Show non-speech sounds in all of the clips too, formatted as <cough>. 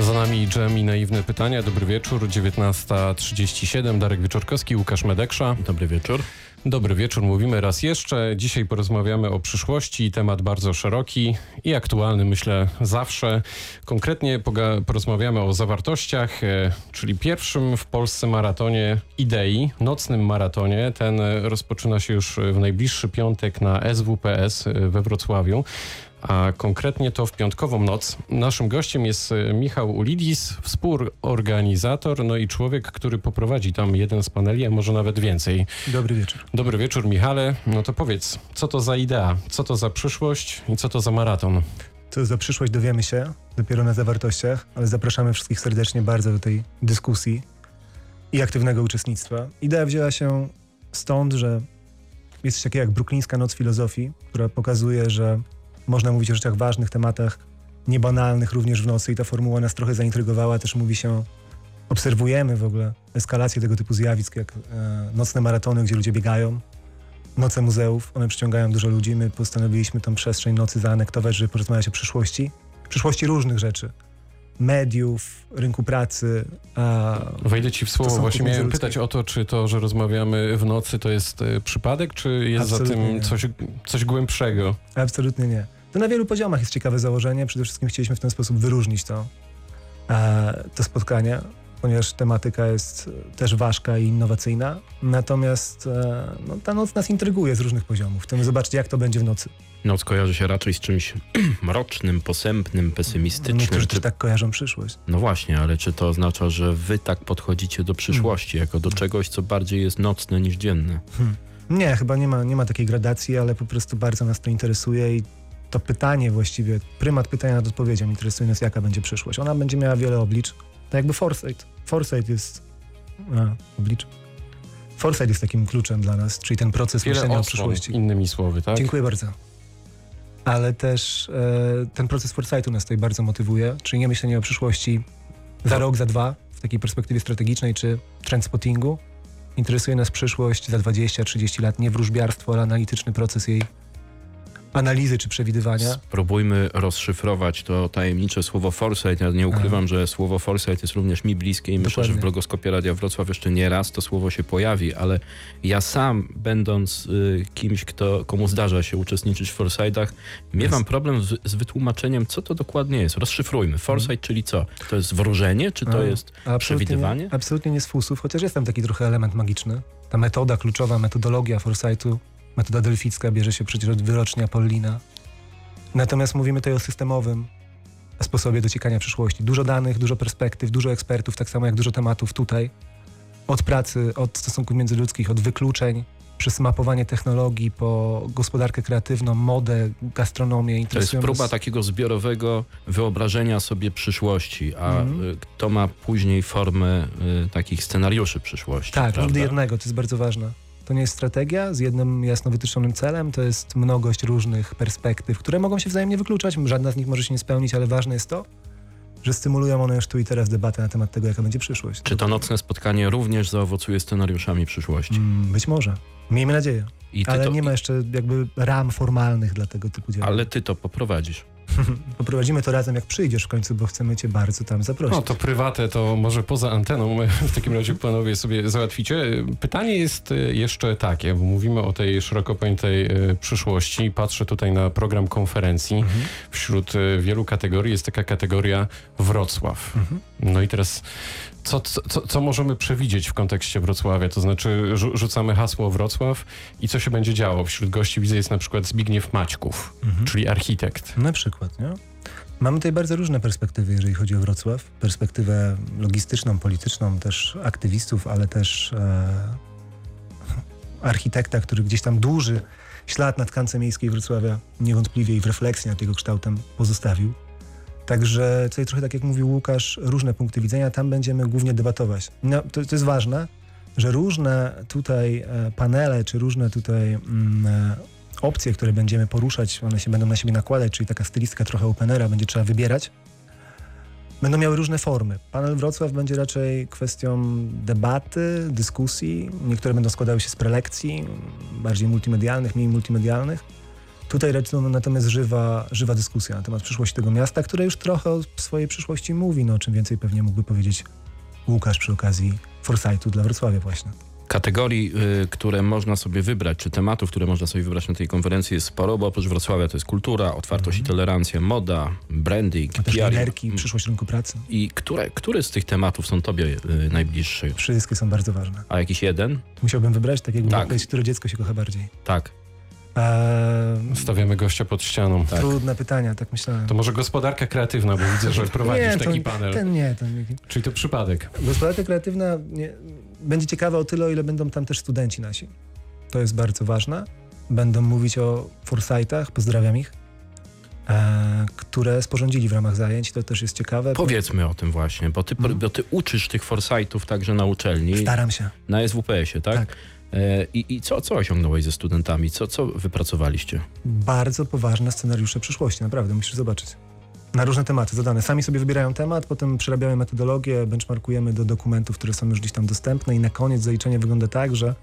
Za nami Dżem i naiwne pytania. Dobry wieczór, 19.37. Darek Wieczorkowski, Łukasz Medeksza. Dobry wieczór. Dobry wieczór, mówimy raz jeszcze. Dzisiaj porozmawiamy o przyszłości, temat bardzo szeroki i aktualny, myślę, zawsze. Konkretnie porozmawiamy o zawartościach, e, czyli pierwszym w Polsce maratonie idei, nocnym maratonie. Ten rozpoczyna się już w najbliższy piątek na SWPS we Wrocławiu a konkretnie to w piątkową noc. Naszym gościem jest e, Michał Ulidis, współorganizator, no i człowiek, który poprowadzi tam jeden z paneli, a może nawet więcej. Dobry wieczór. Dobry wieczór, Michale. No to powiedz, co to za idea, co to za przyszłość i co to za maraton? Co za przyszłość dowiemy się dopiero na zawartościach, ale zapraszamy wszystkich serdecznie bardzo do tej dyskusji i aktywnego uczestnictwa. Idea wzięła się stąd, że jest coś takiego jak Bruklińska Noc Filozofii, która pokazuje, że można mówić o rzeczach ważnych, tematach niebanalnych również w nocy i ta formuła nas trochę zaintrygowała. Też mówi się, obserwujemy w ogóle eskalację tego typu zjawisk, jak e, nocne maratony, gdzie ludzie biegają, noce muzeów, one przyciągają dużo ludzi. My postanowiliśmy tą przestrzeń nocy zaanektować, żeby porozmawiać o przyszłości, przyszłości różnych rzeczy mediów, rynku pracy. A Wejdę ci w słowo. Właśnie miałem pytać o to, czy to, że rozmawiamy w nocy, to jest y, przypadek, czy jest Absolutnie za tym coś, coś głębszego? Absolutnie nie. To na wielu poziomach jest ciekawe założenie. Przede wszystkim chcieliśmy w ten sposób wyróżnić to, e, to spotkanie, ponieważ tematyka jest też ważka i innowacyjna. Natomiast e, no, ta noc nas intryguje z różnych poziomów. Chcemy zobaczyć, jak to będzie w nocy. Noc kojarzy się raczej z czymś <clears throat> mrocznym, posępnym, pesymistycznym. Niektórzy czy... też tak kojarzą przyszłość. No właśnie, ale czy to oznacza, że wy tak podchodzicie do przyszłości, jako do czegoś, co bardziej jest nocne niż dzienne? Hmm. Nie, chyba nie ma, nie ma takiej gradacji, ale po prostu bardzo nas to interesuje i to pytanie właściwie, prymat pytania nad odpowiedzią interesuje nas, jaka będzie przyszłość. Ona będzie miała wiele oblicz. Tak jakby foresight. Foresight jest... A, oblicz. Foresight jest takim kluczem dla nas, czyli ten proces Wiele myślenia o przyszłości. innymi słowy, tak? Dziękuję bardzo. Ale też e, ten proces foresightu nas tutaj bardzo motywuje, czyli nie myślenie o przyszłości za rok, za dwa, w takiej perspektywie strategicznej czy trendspottingu. Interesuje nas przyszłość za 20-30 lat, nie wróżbiarstwo, ale analityczny proces jej analizy czy przewidywania. Spróbujmy rozszyfrować to tajemnicze słowo foresight. Ja nie ukrywam, Aha. że słowo foresight jest również mi bliskie i Dokładnie. myślę, że w blogoskopie Radia Wrocław jeszcze nie raz to słowo się pojawi, ale ja sam, będąc y, kimś, kto, komu zdarza się uczestniczyć w foresightach, miewam jest. problem z, z, wytłumaczeniem, co to dokładnie jest. Rozszyfrujmy. Foresight, hmm. czyli co? To jest wróżenie, czy to A, jest absolutnie przewidywanie? Nie, absolutnie nie z fusów, chociaż jest tam taki trochę element magiczny. Ta metoda kluczowa, metodologia foresightu Metoda delficka bierze się przecież od wyrocznia Pollina. Natomiast mówimy tutaj o systemowym sposobie dociekania przyszłości. Dużo danych, dużo perspektyw, dużo ekspertów, tak samo jak dużo tematów tutaj. Od pracy, od stosunków międzyludzkich, od wykluczeń, przez mapowanie technologii, po gospodarkę kreatywną, modę, gastronomię. To jest próba takiego zbiorowego wyobrażenia sobie przyszłości, a mm. to ma później formę y, takich scenariuszy przyszłości. Tak, nigdy jednego, to jest bardzo ważne. To nie jest strategia z jednym jasno wytyczonym celem, to jest mnogość różnych perspektyw, które mogą się wzajemnie wykluczać. Żadna z nich może się nie spełnić, ale ważne jest to, że stymulują one już tu i teraz debatę na temat tego, jaka będzie przyszłość. Czy to nocne spotkanie również zaowocuje scenariuszami przyszłości? Mm, być może. Miejmy nadzieję. ale to... nie ma jeszcze jakby ram formalnych dla tego typu działań. Ale ty to poprowadzisz. <laughs> Poprowadzimy to razem, jak przyjdziesz w końcu, bo chcemy cię bardzo tam zaprosić. No to prywatę to może poza anteną <laughs> w takim razie panowie sobie załatwicie. Pytanie jest e, jeszcze takie, bo mówimy o tej szeroko pojętej e, przyszłości. Patrzę tutaj na program konferencji. Mhm. Wśród e, wielu kategorii jest taka kategoria Wrocław. Mhm. No i teraz co, co, co możemy przewidzieć w kontekście Wrocławia? To znaczy rzucamy hasło Wrocław i co się będzie działo? Wśród gości widzę jest na przykład Zbigniew Maćków, mhm. czyli architekt. Na przykład, nie? Mamy tutaj bardzo różne perspektywy, jeżeli chodzi o Wrocław. Perspektywę logistyczną, polityczną, też aktywistów, ale też e, architekta, który gdzieś tam dłuży ślad na tkance miejskiej Wrocławia niewątpliwie i w refleksji nad jego kształtem pozostawił. Także tutaj trochę tak jak mówił Łukasz, różne punkty widzenia, tam będziemy głównie debatować. No, to, to jest ważne, że różne tutaj e, panele, czy różne tutaj mm, e, opcje, które będziemy poruszać, one się będą na siebie nakładać, czyli taka stylistyka trochę openera, będzie trzeba wybierać, będą miały różne formy. Panel Wrocław będzie raczej kwestią debaty, dyskusji. Niektóre będą składały się z prelekcji, bardziej multimedialnych, mniej multimedialnych Tutaj raczej no, natomiast żywa, żywa dyskusja na temat przyszłości tego miasta, które już trochę o swojej przyszłości mówi. No, czym więcej pewnie mógłby powiedzieć Łukasz przy okazji Foresightu dla Wrocławia właśnie. Kategorii, y, które można sobie wybrać, czy tematów, które można sobie wybrać na tej konferencji jest sporo, bo oprócz Wrocławia to jest kultura, otwartość i tolerancja, moda, branding, A też PR. liderki, przyszłość rynku pracy. I które, które z tych tematów są tobie y, najbliższe? Wszystkie są bardzo ważne. A jakiś jeden? Musiałbym wybrać, tak jakby Tak. powiedzieć, które dziecko się kocha bardziej. Tak. Eee, Stawiamy gościa pod ścianą. Tak. Trudne pytania, tak myślałem. To może gospodarka kreatywna, bo widzę, że <laughs> prowadzisz nie, taki to, panel. Ten nie, ten nie. Czyli to przypadek. Gospodarka kreatywna nie, będzie ciekawa o tyle, o ile będą tam też studenci nasi. To jest bardzo ważne. Będą mówić o Foresightach, pozdrawiam ich, e, które sporządzili w ramach zajęć. To też jest ciekawe. Powiedzmy o tym właśnie, bo ty, Mhm. bo ty uczysz tych foresightów także na uczelni, Staram się. na SWPS-ie, tak? Tak. E, I, I co, co osiągnąłeś ze studentami? Co, co wypracowaliście? Bardzo poważne scenariusze przyszłości, naprawdę, musisz zobaczyć. Na różne tematy zadane. Sami sobie wybierają temat, potem przerabiamy metodologię, benchmarkujemy do dokumentów, które są już gdzieś tam dostępne i na koniec zaliczenie wygląda tak, że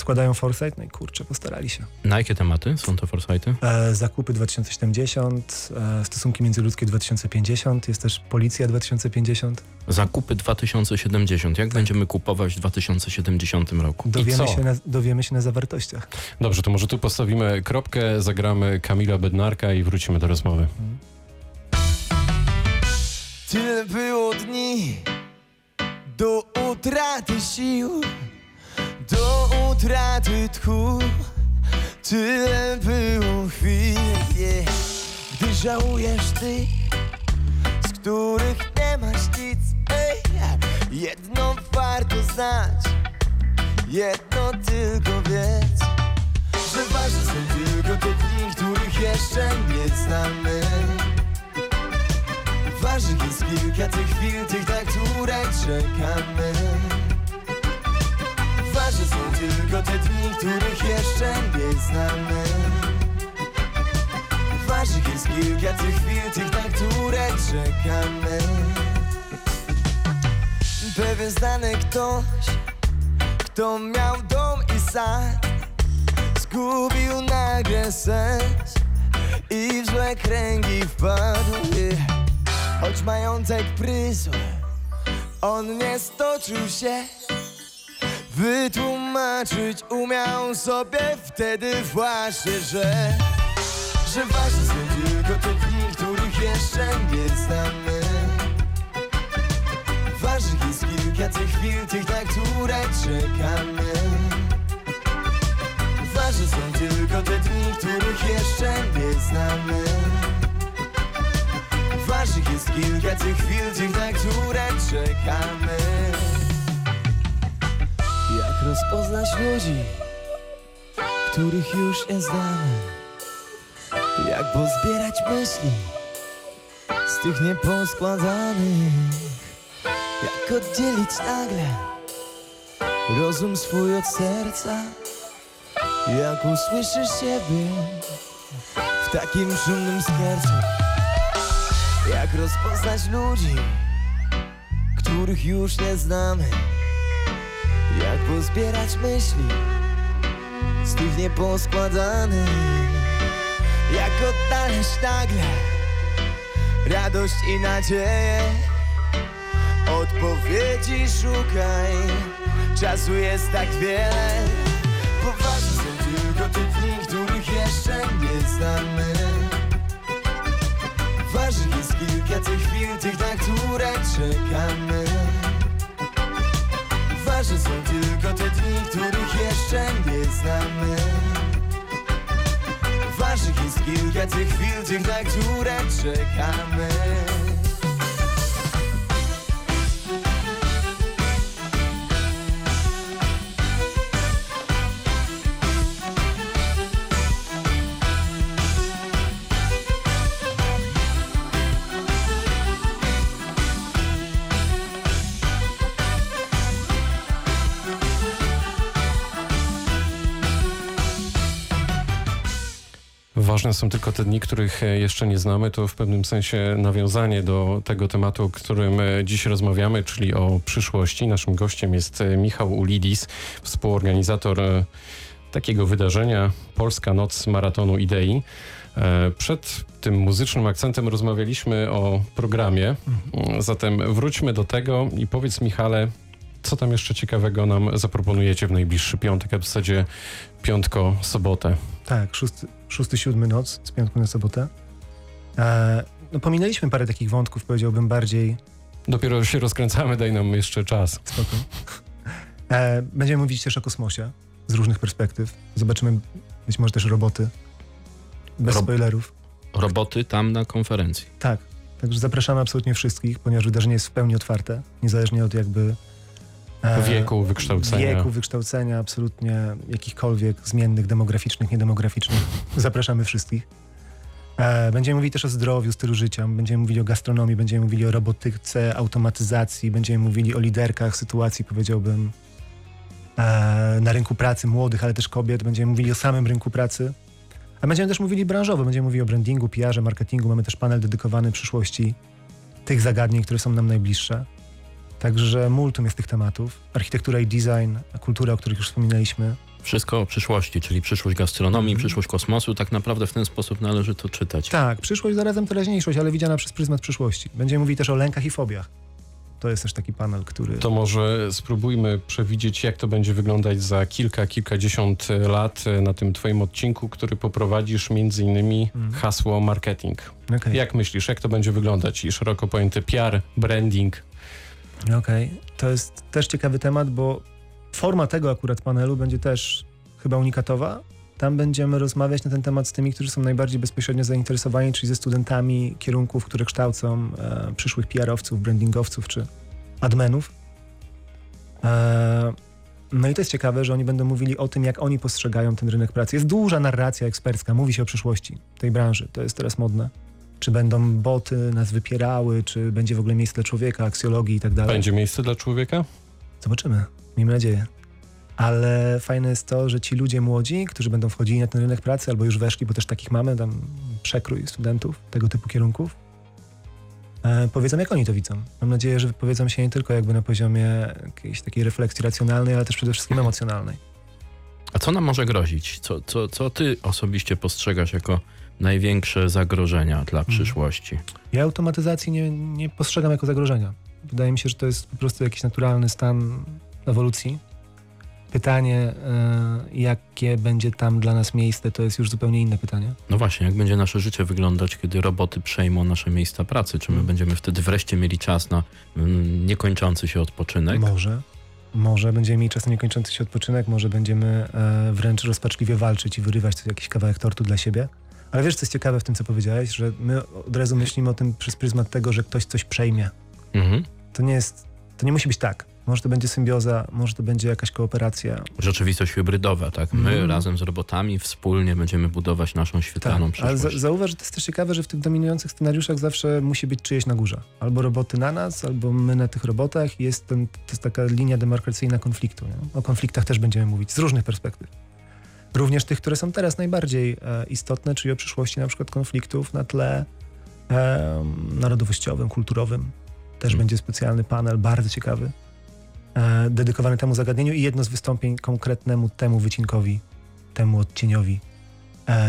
składają foresight, no i kurczę, postarali się. Na jakie tematy są te foresighty? E, zakupy 2070, e, stosunki międzyludzkie 2050, jest też policja 2050. Zakupy 2070. Jak będziemy kupować w 2070 roku? Dowiemy co? się, na, dowiemy się na zawartościach. Dobrze, to może tu postawimy kropkę, zagramy Kamila Bednarka i wrócimy do rozmowy. Tyle było dni do utraty sił, do utraty tchu. Tyle było chwil, yeah. gdy żałujesz ty, z których nie masz nic. Jedno warto znać, jedno tylko wiedz, że ważne są tylko te dni, których jeszcze nie znamy. Ważnych jest kilka tych chwil, tych, na które czekamy tylko te dni, których jeszcze nie znamy. Ważnych jest kilka tych chwil, tych, na które czekamy. Pewien znany ktoś, kto miał dom i sad Zgubił nagle sens i w złe kręgi wpadł. Choć majątek pryzł On nie stoczył się Wytłumaczyć umiał sobie wtedy właśnie, że Że ważne są tylko te dni, których jeszcze nie znamy. Ważnych jest kilka tych chwil, tych na które czekamy. Ważne są tylko te dni, których jeszcze nie znamy. Ważnych jest kilka tych chwil, tych na które czekamy rozpoznać ludzi, których już nie znamy. Jak pozbierać myśli z tych nieposkładanych Jak oddzielić nagle rozum swój od serca? Jak usłyszysz siebie w takim szumnym skiercu jak rozpoznać ludzi, których już nie znamy? Pozbierać myśli z tych nieposkładanych? Jak odnaleźć nagle radość i nadzieję? Odpowiedzi szukaj, czasu jest tak wiele. Poważnie są tylko te dni, których jeszcze nie znamy. Ważnych jest kilka tych chwil, tych na które czekamy Ważne są tylko te dni, których jeszcze nie znamy. Ważnych jest kilka tych chwil, tych na które czekamy Ważne są tylko te dni, których e, jeszcze nie znamy. To w pewnym sensie nawiązanie do tego tematu, o którym e, dziś rozmawiamy, czyli o przyszłości. Naszym gościem jest e, Michał Ulidis, współorganizator takiego wydarzenia Polska Noc Maratonu Idei. Przed tym muzycznym akcentem rozmawialiśmy o programie, Mm, zatem wróćmy do tego i powiedz Michale, co tam jeszcze ciekawego nam zaproponujecie w najbliższy piątek, a w zasadzie piątko, sobotę. Tak, szósty, szósty, siódmy noc z piątku na sobotę. E, no pominęliśmy parę takich wątków, powiedziałbym bardziej Dopiero się rozkręcamy, daj nam jeszcze czas. spoko. E, będziemy mówić też o kosmosie z różnych perspektyw. Zobaczymy być może też roboty. Bez Rob- spoilerów. Roboty tam na konferencji. Tak, także zapraszamy absolutnie wszystkich, ponieważ wydarzenie jest w pełni otwarte, niezależnie od jakby Wieku, wykształcenia. wieku, wykształcenia, absolutnie jakichkolwiek zmiennych, demograficznych, niedemograficznych. <laughs> Zapraszamy wszystkich. E, Będziemy mówili też o zdrowiu, stylu życia, będziemy mówili o gastronomii, będziemy mówili o robotyce, automatyzacji, będziemy mówili o liderkach sytuacji, powiedziałbym, e, na rynku pracy młodych, ale też kobiet. Będziemy mówili o samym rynku pracy. A będziemy też mówili branżowo, będziemy mówili o brandingu, PR-ze, marketingu. Mamy też panel dedykowany przyszłości tych zagadnień, które są nam najbliższe. Także multum jest tych tematów. Architektura i design, kultura, o których już wspominaliśmy. Wszystko o przyszłości, czyli przyszłość gastronomii, Mhm. przyszłość kosmosu. Tak naprawdę w ten sposób należy to czytać. Tak, przyszłość zarazem teraźniejszość, ale widziana przez pryzmat przyszłości. Będziemy mówili też o lękach i fobiach. To jest też taki panel, który... To może spróbujmy przewidzieć, jak to będzie wyglądać za kilka, kilkadziesiąt lat e, na tym twoim odcinku, który poprowadzisz między innymi Mhm. hasło marketing. Okej, Jak myślisz, jak to będzie wyglądać? I szeroko pojęty PR, branding. Okej. To jest też ciekawy temat, bo forma tego akurat panelu będzie też chyba unikatowa. Tam będziemy rozmawiać na ten temat z tymi, którzy są najbardziej bezpośrednio zainteresowani, czyli ze studentami kierunków, które kształcą e, przyszłych PR-owców, brandingowców czy admenów. E, no i to jest ciekawe, że oni będą mówili o tym, jak oni postrzegają ten rynek pracy. Jest duża narracja ekspercka, mówi się o przyszłości tej branży, to jest teraz modne. Czy będą boty nas wypierały, czy będzie w ogóle miejsce dla człowieka, aksjologii i tak dalej. Będzie miejsce dla człowieka? Zobaczymy. Miejmy nadzieję. Ale fajne jest to, że ci ludzie młodzi, którzy będą wchodzili na ten rynek pracy albo już weszli, bo też takich mamy, tam przekrój studentów tego typu kierunków, e, powiedzą, jak oni to widzą. Mam nadzieję, że wypowiedzą się nie tylko jakby na poziomie jakiejś takiej refleksji racjonalnej, ale też przede wszystkim emocjonalnej. A co nam może grozić? Co, co, co ty osobiście postrzegasz jako największe zagrożenia dla Mhm. przyszłości? Ja automatyzacji nie, nie postrzegam jako zagrożenia. Wydaje mi się, że to jest po prostu jakiś naturalny stan ewolucji. Pytanie, e, jakie będzie tam dla nas miejsce, to jest już zupełnie inne pytanie. No właśnie, jak będzie nasze życie wyglądać, kiedy roboty przejmą nasze miejsca pracy? Czy my Mm. będziemy wtedy wreszcie mieli czas na mm, niekończący się odpoczynek? Może. Może będziemy mieli czas na niekończący się odpoczynek, może będziemy e, wręcz rozpaczliwie walczyć i wyrywać jakiś kawałek tortu dla siebie. Ale wiesz, co jest ciekawe w tym, co powiedziałeś, że my od razu myślimy o tym przez pryzmat tego, że ktoś coś przejmie. Mhm. To nie jest, to nie musi być tak. Może to będzie symbioza, może to będzie jakaś kooperacja. Rzeczywistość hybrydowa, tak? My Mhm. razem z robotami wspólnie będziemy budować naszą świetlaną Tak, ale przyszłość. za, zauważ, że to jest też ciekawe, że w tych dominujących scenariuszach zawsze musi być czyjeś na górze. Albo roboty na nas, albo my na tych robotach. Jest ten, to jest taka linia demarkacyjna konfliktu. Nie? O konfliktach też będziemy mówić z różnych perspektyw. Również tych, które są teraz najbardziej e, istotne, czyli o przyszłości na przykład konfliktów na tle e, narodowościowym, kulturowym. Też Hmm. będzie specjalny panel, bardzo ciekawy, e, dedykowany temu zagadnieniu i jedno z wystąpień konkretnemu temu wycinkowi, temu odcieniowi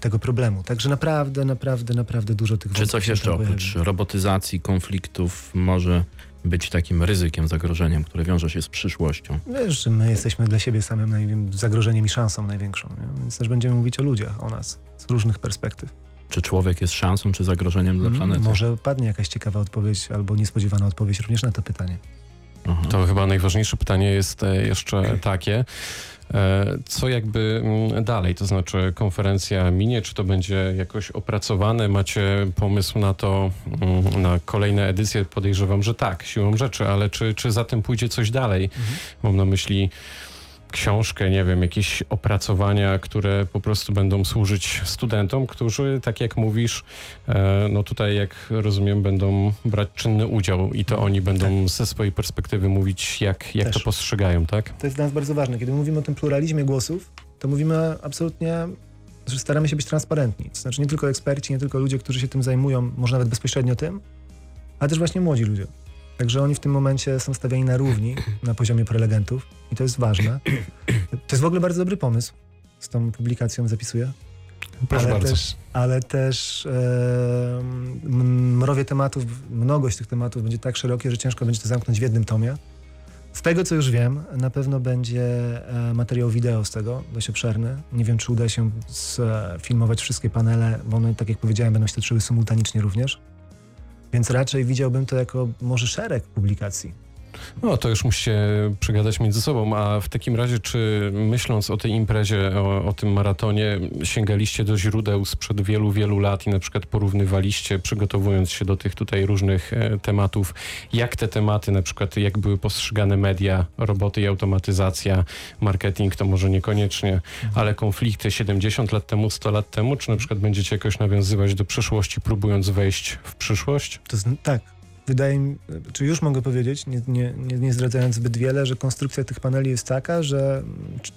tego problemu. Także naprawdę, naprawdę, naprawdę dużo tych Czy coś jeszcze oprócz robotyzacji, konfliktów może być takim ryzykiem, zagrożeniem, które wiąże się z przyszłością? Wiesz, że my jesteśmy dla siebie samym zagrożeniem i szansą największą, nie? więc też będziemy mówić o ludziach, o nas, z różnych perspektyw. Czy człowiek jest szansą, czy zagrożeniem dla Mm, planety? Może padnie jakaś ciekawa odpowiedź albo niespodziewana odpowiedź również na to pytanie. Aha. To chyba najważniejsze pytanie jest e, jeszcze <clears throat> takie. E, Co jakby mm, dalej, to znaczy konferencja minie, czy to będzie jakoś opracowane? Macie pomysł na to, mm, na kolejne edycje? Podejrzewam, że tak, siłą rzeczy, ale czy, czy za tym pójdzie coś dalej? Mam na myśli książkę, nie wiem, jakieś opracowania, które po prostu będą służyć studentom, którzy, tak jak mówisz, e, no tutaj, jak rozumiem, będą brać czynny udział i to oni będą ze swojej perspektywy mówić, jak, jak to postrzegają, tak? To jest dla nas bardzo ważne. Kiedy mówimy o tym pluralizmie głosów, to mówimy absolutnie, że staramy się być transparentni. To znaczy nie tylko eksperci, nie tylko ludzie, którzy się tym zajmują, może nawet bezpośrednio tym, ale też właśnie młodzi ludzie. Także oni w tym momencie są stawiani na równi na poziomie prelegentów i to jest ważne. To jest w ogóle bardzo dobry pomysł z tą publikacją zapisuję. Proszę ale bardzo. Też, ale też e, mrowie tematów, mnogość tych tematów będzie tak szerokie, że ciężko będzie to zamknąć w jednym tomie. Z tego, co już wiem, na pewno będzie e, materiał wideo z tego, dość obszerny. Nie wiem, czy uda się sfilmować wszystkie panele, bo one, tak jak powiedziałem, będą się toczyły symultanicznie również. Więc raczej widziałbym to jako może szereg publikacji. No, to już musicie przegadać między sobą, a w takim razie, czy myśląc o tej imprezie, o, o tym maratonie, sięgaliście do źródeł sprzed wielu, wielu lat i na przykład porównywaliście, przygotowując się do tych tutaj różnych e, tematów, jak te tematy, na przykład jak były postrzegane media, roboty i automatyzacja, marketing to może niekoniecznie, ale konflikty 70 lat temu, 100 lat temu, czy na przykład będziecie jakoś nawiązywać do przyszłości, próbując wejść w przyszłość? To tak, wydaje mi, czy już mogę powiedzieć, nie, nie, nie, zdradzając zbyt wiele, że konstrukcja tych paneli jest taka, że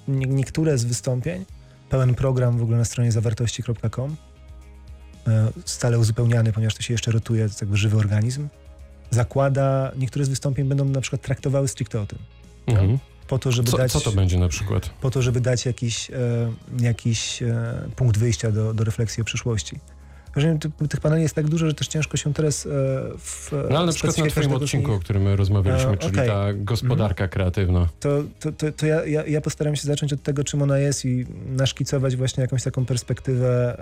mm, niektóre z wystąpień, pełen program w ogóle na stronie zawartości.com, e, stale uzupełniany, ponieważ to się jeszcze rotuje, to jest jakby żywy organizm, zakłada, niektóre z wystąpień będą na przykład traktowały stricte o tym. Mhm. Po to, żeby Co, dać, co to będzie na przykład? po to, żeby dać jakiś, e, jakiś e, punkt wyjścia do, do refleksji o przyszłości. Że tych, tych paneli jest tak dużo, że też ciężko się teraz e, w No ale na przykład na twoim odcinku, o którym my rozmawialiśmy, E, czyli okej. ta gospodarka kreatywna. to, to, to, to ja, ja, ja postaram się zacząć od tego, czym ona jest i naszkicować właśnie jakąś taką perspektywę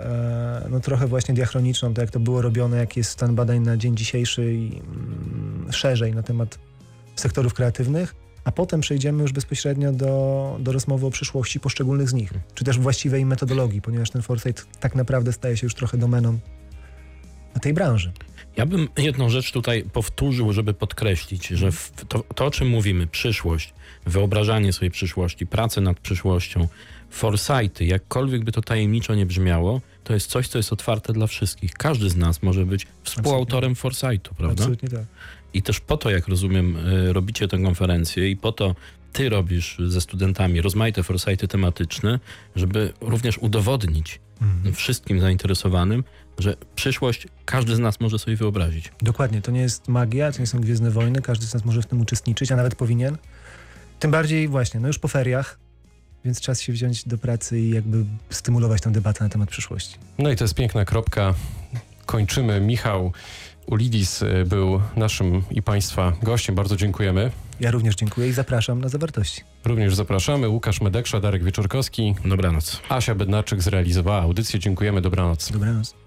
e, no trochę właśnie diachroniczną, to jak to było robione, jaki jest stan badań na dzień dzisiejszy i mm, szerzej na temat sektorów kreatywnych, a potem przejdziemy już bezpośrednio do, do rozmowy o przyszłości poszczególnych z nich, czy też właściwej metodologii, ponieważ ten foresight tak naprawdę staje się już trochę domeną tej branży. Ja bym jedną rzecz tutaj powtórzył, żeby podkreślić, że to, to, o czym mówimy, przyszłość, wyobrażanie sobie przyszłości, pracę nad przyszłością, foresighty, jakkolwiek by to tajemniczo nie brzmiało, to jest coś, co jest otwarte dla wszystkich. Każdy z nas może być współautorem foresightu, prawda? Absolutnie tak. I też po to, jak rozumiem, y, robicie tę konferencję i po to ty robisz ze studentami rozmaite foresighty tematyczne, żeby również udowodnić Mhm. wszystkim zainteresowanym, że przyszłość każdy z nas może sobie wyobrazić. Dokładnie, to nie jest magia, to nie są Gwiezdne Wojny, każdy z nas może w tym uczestniczyć, a nawet powinien. Tym bardziej właśnie, no już po feriach, więc czas się wziąć do pracy i jakby stymulować tę debatę na temat przyszłości. No i to jest piękna kropka. Kończymy. Michał Ulidis y, był naszym i Państwa gościem. Bardzo dziękujemy. Ja również dziękuję i zapraszam na zawartości. Również zapraszamy. Łukasz Medeksza, Darek Wieczorkowski, Dobranoc. Asia Bednarczyk zrealizowała audycję. Dziękujemy. Dobranoc. Dobranoc.